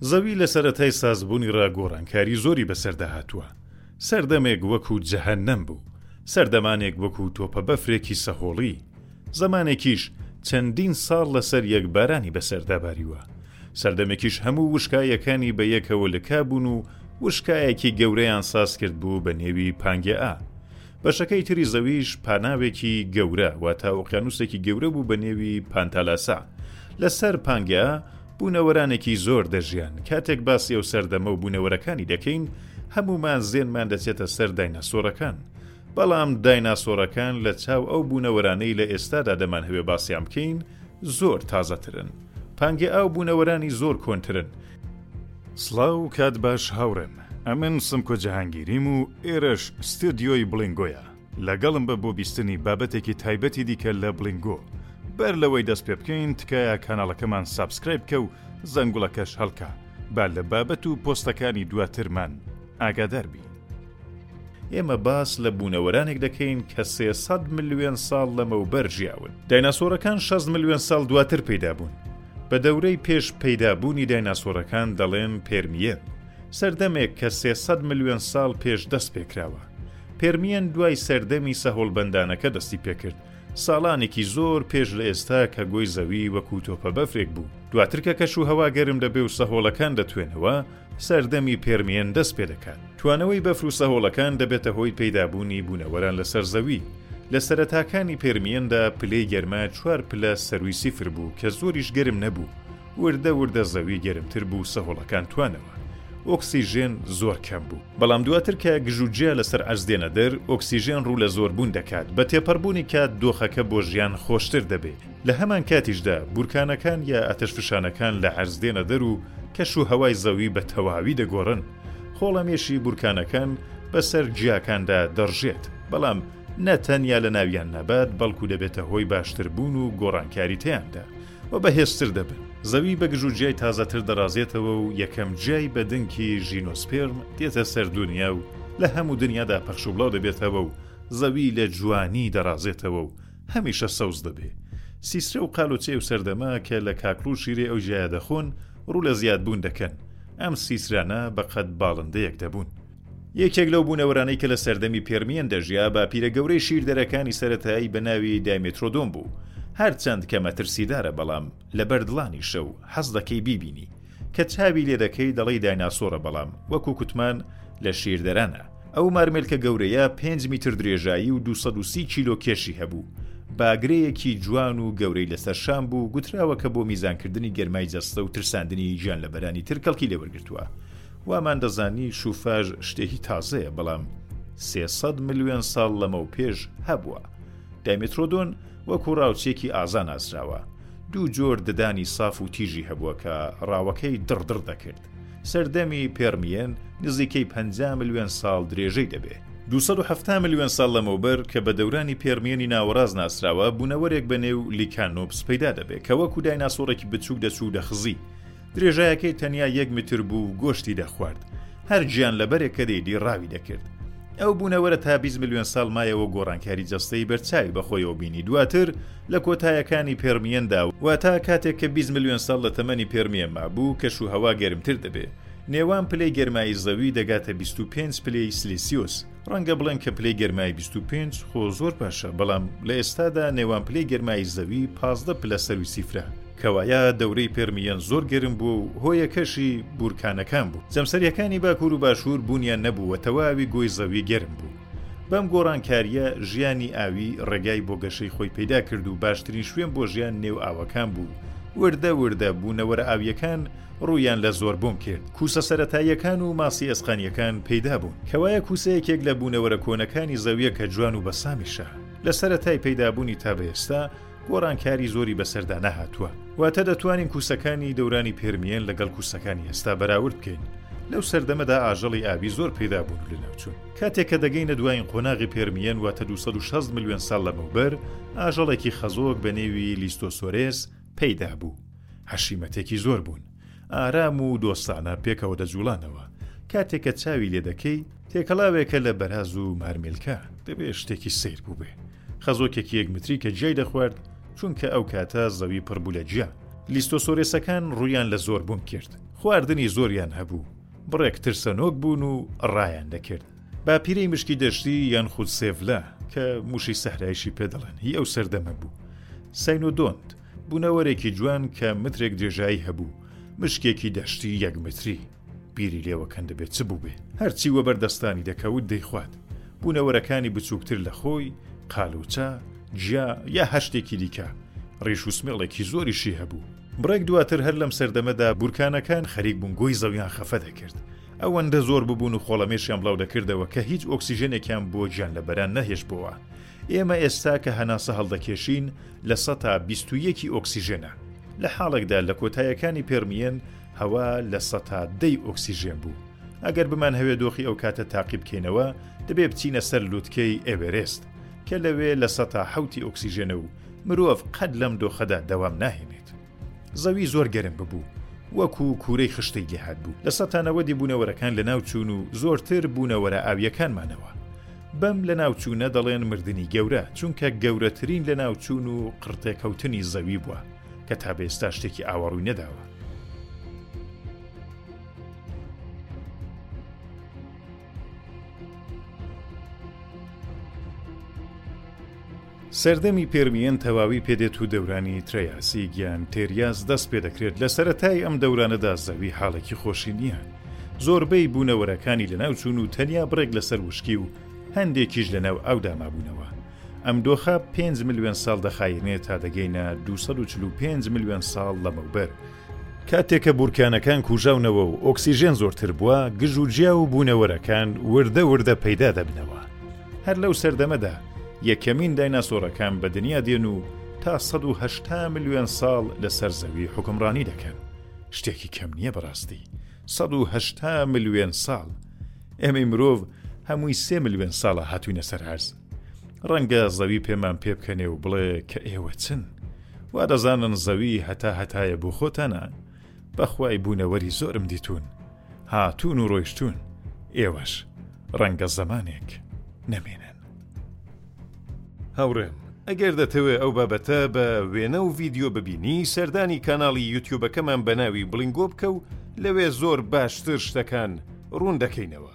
زەوی لە سەرەتای سازبوونی ڕا گۆڕانکاری زۆری بەسەردا هاتووە. سەردەمێک وەکوو جەهەننەم بوو، سەردەمانێک وەکوو تۆپە بەفرێکی سەهۆڵی، زەمانێکیش چەندین ساڵ لەسەر یەک بارانی بەسەردا باریوە، سەردەمێکیش هەموو وشکایەکانی بە یەکەوە لکابوون و وشکایەکی گەورەیان سازکردبوو بە نێوی پانگێئا. بەشەکەی تری زەویش پاناوێکی گەورە واتە ئۆقیانووسێکی گەورە بوو بە نێوی پانتالاسا. لەسەر پانگیا بوونەوەرانێکی زۆر دەژیان. کاتێک باسی ئەو سەردەمە و بوونەوەرەکانی دەکەین، هەموومان زێنمان دەچێتە سەر دایناسۆرەکان. بەڵام دایناسۆرەکان لە چاو ئەو بوونەوەرانەی لە ئێستادا دەمانهەوێ باسیان بکەین، زۆر تازەترن. پانگێئا و بوونەوەرانی زۆر کۆنترن. سڵاو و کات باش هاوڕێم. ئەمن سمکۆ جەهانگیریم و ئێرەش ستۆدیۆی بڵینگۆیە. لەگەڵم بە بۆ بیستنی بابەتێکی تایبەتی دیکە لە بڵینگۆ. بەر لەوەی دەست پێ بکەین تکایە کاناڵەکەمان سابسکرایب بکە و زەنگوڵەکەش هەڵکە با لە بابەت و پۆستەکانی دواترمان ئاگادار بی. ئێمە باس لە بوونەوەرانێک دەکەین کە سێ سەد ملوێن ساڵ لەمەوبەر ژیاون. دایناسۆرەکان شەست ملوێن ساڵ دواتر پەیدا بوون. بە دەورەی پێش پەیدا بوونی دایناسۆرەکان دەڵێن پێرمیێن. سەردەمێک کە سێ سەد ملیۆن ساڵ پێش دەست پێکراوە. پێرمیەن دوای سەردەمی سەهۆڵبەندانەکە دەستی پێکرد، ساڵانێکی زۆر پێش لە ئێستا کە گۆی زەوی وەکو تۆپە بەفرێک بوو. دواتر کە کەشوهەوا گەرم دەبێ و سەهۆڵەکان دەتوێنەوە، سەردەمی پێرمیەن دەست پێدەکات. توانەوەی بەفر و سەهۆڵەکان دەبێتە هۆی پەیدابوونی بوونەوەران لەسەر زەوی. لە سەرەتاکانی پێرمیەندا پلەی گەرما چوار پلە سەرووی سیفر بوو کە زۆریش گەرم نەبوو، وردە وردە زەوی گەرمتر بوو سەهۆڵەکان توانەوە. ئۆکسیژێن زۆر کەم بوو. بەڵام دواتر کە گژوگیا لەسەر عەرز دێنە دەر، ئۆکسیژێن ڕوو لە زۆربوون دەکات. بە تێپەڕبوونی کات دۆخەکە بۆ ژیان خۆشتر دەبێ. لە هەمان کاتیشدا بورکانەکان یا ئەتەشفشانەکان لە عەرز دێنە دەر و کەش و هەوای زەوی بە تەواوی دەگۆڕن. خۆڵەمێشی بورکانەکان بە سەر گیاکاندا دەڕژێت. بەڵام نە تەنیا لە ناویان نابات بەڵکوو دەبێتە هۆی باشتربوون و گۆڕانکاری تێیاندا. و بەهێزتر دەبن. زەوی بە گژو جیای تازەتر دەڕازێتەوە و یەکەم جیای بە دنکی ژینۆسپێرم دێتە سەر دونیا و لە هەموو دنیادا پەخشوبڵاو دەبێتەوە و زەوی لە جوانی دەڕازێتەوە و هەمیشە سەوز دەبێ سیسرە و قالۆچێ و سەردەمە کە لە کاکڵو شیرێ ئەو جیایە دەخۆن ڕوو لە زیادبوون دەکەن ئەم سیسرانە بە قەد باڵندەیەک دەبوون. یەکێک لەو بوونەوەرانەی کە لە سەردەمی پێرمیەن دەژیا باپیرە گەورەی شیردەرەکانی سەرەتایی بە ناوی دایمێترۆدۆن بوو هەرچەند کە مەترسیدارە بەڵام لە بەردڵانیشە و حەز دەکەی بیبینی کە چاوی لێ دەکەی دەڵێی دایناسۆڕە بەڵام وەکو کوتمان لە شیردەرانە ئەو مارمێلکە گەورەیە پێنج میتر درێژایی و دوو سەد و سی کیلۆ کێشی هەبوو باگرەیەکی جوان و گەورەی لەسەر شان بوو گوتراوە کە بۆ میزانکردنی گەرمای جەستە و ترساندنی گیانلەبەرانی تر کەڵکی لێوەرگرتووە وامان دەزانی شوفاژ شتێکی تازەیە بەڵام سێ سەد ملیۆن ساڵ لەمەوپێش هەبووە دایمترۆدۆن وەکو ڕاوچێکی ئازا ناسراوە دوو جۆر ددانی ساف و تیژی هەبووە کە ڕاوەکەی دڕدڕ دەکرد سەردەمی پێرمیێن نزیکەی 50 ملیۆن ساڵ درێژەی دەبێ 270 ملیۆن ساڵ لەمەوبەر کە بە دەورانی پێرمیێنی ناوەڕاست ناسراوە بوونەوەرێک بە نێو لیکانۆپس پەیدا دەبێ کە وەکو دایناسۆڕێکی بچووک دەچوو دەخزی درێژایەکەی تەنیا یەک متر بوو و گۆشتی دەخوارد هەر گیانلەبەرێک کە دەیدی ڕاوی دەکرد ئەو بوونەوەرە تا 20 ملیۆن ساڵ مایەوە گۆڕانکاری جەستەی بەرچاوی بەخۆیەوە بینی دواتر لە کۆتایەکانی پێرمیەندا واتە کاتێک کە 20 ملیۆن ساڵ لە تەمەنی پێرمیەن مابوو کەش و هەوا گەرمتر دەبێت نێوان پلەی گەرمایی زەوی دەگاتە 25 پلەی سلیسیۆس ڕەنگە بڵێن کە پلەی گەرمای 25 خۆ زۆر باشە بەڵام لە ئێستادا نێوان پلەی گەرمای زەوی 15 پلە سەروی سیفرە کەوایە دەورەی پێرمیەن زۆر گەرم بوو و هۆیەکەشی بورکانەکان بوو جەمسەریەکانی باکوور و باشوور بوونیان نەبووە تەواوی گۆی زەوی گەرم بوو بەم گۆڕانکاریە ژیانی ئاوی ڕێگای بۆ گەشەی خۆی پەیدا کرد و باشترین شوێن بۆ ژیان نێو ئاوەکان بوو وردە وردە بوونەوەرە ئاویەکان ڕوویان لە زۆربوون کرد، کوسە سەرەتاییەکان و ماسی ئێسقانییەکان پەیدا بوون، کەوایە کوسە یەکێک لە بوونەوەرە کۆنەکانی زەویە کە جوان و بەسامیشە. لە سەرەتای پەیدابوونی تا بە ئێستا گۆڕانکاری زۆری بەسەردا نەهاتووە، واتە دەتوانین کوسەکانی دەورانی پێرمیێن لەگەڵ کوسەکانی ئێستا بەراورد بکەین. لەو سەردەمەدا ئاژەڵی ئابی زۆر پەیدا بوون و لەناوچوون. کاتێک کە دەگەینە دوایین قۆناغی پێرمیێن واتە دوو سەد و شەست ملیۆن ساڵ لەمەوبەر، ئاژەڵێکی خەزۆک بە نێوی لیستۆسۆرێس، پەیدا بوو، حەشیمەتێکی زۆر بوون، ئارام و دۆستانە پێکەوە دەجووڵانەوە، کاتێک کە چاوی لێ دەکەی، تێکەڵاوێکە لە بەراز و مارمێلکە، دەبێ شتێکی سەیر بووبێ، خەزۆکێکی یەک متری کە گیای دەخوارد، چونکە ئەو کاتە زەوی پڕ بوو لە گیا، لیستۆسۆرێسەکان ڕوویان لە زۆربوون کرد، خواردنی زۆریان هەبوو، بڕێک ترسەنۆک بوون و ڕایان دەکرد. باپیرەی مشکی دەشتی یان خود سێڤلا، کە مووشەی سەحرایشی پێ دەڵێن، هی ئەو سەردەمە بوو. ساینۆدۆنت، بوونەوەرێکی جوان کە مترێک درێژایی هەبوو، مشکێکی دەشتی یەک متری. بیری لێوە کەن دەبێ چ بووبێ. هەرچی وەبەر دەستانی دەکەوت دەیخوات. بوونەوەرەکانی بچووکتر لە خۆی، قالوچە، جیا، یا هەر شتێکی دیکە، ڕیش و سمێڵێکی زۆریشی هەبوو. بڕێک دواتر هەر لەم سەردەمەدا بورکانەکان خەریک بوون گۆی زەویان خەفە دەکرد. ئەوەندە زۆر ببوون و خۆڵەمێشیان بڵاو دەکردەوە کە هیچ ئۆکسیژێنێکیان بۆ گیانلەبەران نەهێشتبۆوە. ئێمە ئێستا کە هەناسە هەڵدەکێشین لە سەتا بیست و یەکی ئۆکسیژێنە. لە حاڵێکدا لە کۆتایەکانی پێرمیێن هەوا لە سەتا دەی ئۆکسیژێن بوو. ئەگەر بمانهەوێ دۆخی ئەو کاتە تاقی بکەینەوە، دەبێ بچینە سەر لووتکەی ئێوێرێست، کە لەوێ لە سەتا حەوتی ئۆکسیژێنە و مرۆڤ قەت لەم دۆخەدا دەوام ناهێنێت. زەوی زۆر گەرم ببوو وەکو کوورەی خشتەی لێهات بوو لە سەتا نەوەدی بوونەوەرەکان لە ناوچوون و زۆرتر بوونەوەرە ئاویەکانمانەوە بەم لە ناوچوونە دەڵێن مردنی گەورە چونکە گەورەترین لە ناوچوون و قڕتێکەوتنی زەوی بووە کە تا بێستا شتێکی ئاوەڕووی نەداوە سەردەمی پێرمیەن تەواوی پێدێت و دەورانی ترەیاسیک یان تێریاس دەست پێدەکرێت لە سەرەتای ئەم دەورانەدا زەوی حاڵێکی خۆشی نییە زۆربەی بوونەوەرەکانی لەناوچوون و تەنیا بڕێک لەسەر وشکی و هەندێکیش لەناو ئاودا مابوونەوە ئەم دۆخە پێنج ملیۆن ساڵ دەخایەنێت تا دەگەینە 245 ملیۆن ساڵ لەمەوبەر کاتێک کە بورکانەکان کوژاونەوە و ئۆکسیژێن زۆرتر بووە گژوگیا و بوونەوەرەکان وردە وردە پەیدا دەبنەوە. هەر لەو سەردەمەدا یەکەمین دایناسۆرەکان بە دنیا دێن و تا سەد و هەشتا ملیۆن ساڵ لەسەر زەوی حوکمڕانی دەکەن شتێکی کەم نییە بەڕاستی سەد و هەشتا ملیۆن ساڵ ئێمەی مرۆڤ هەمووی سێ ملیۆن ساڵە هاتوینە سەر ئەرز ڕەنگە زەوی پێمان پێ بکەنێ و بڵێ کە ئێوە چن وا دەزانن زەوی هەتا هەتایە بۆ خۆتانە بەخوای بونەوەری زۆرم دیتون هاتون و ڕۆیشتون ئێوەش ڕەنگە زەمانێک نەمێنن. هاوڕێم ئەگەر دەتەوێ ئەو بابەتە بە وێنە و ڤیدیۆ ببینی سەردانی کاناڵی یوتیوبەکەمان بە ناوی بڵینگۆ بکە و لەوێ زۆر باشتر شتەکان ڕوون دەکەینەوە.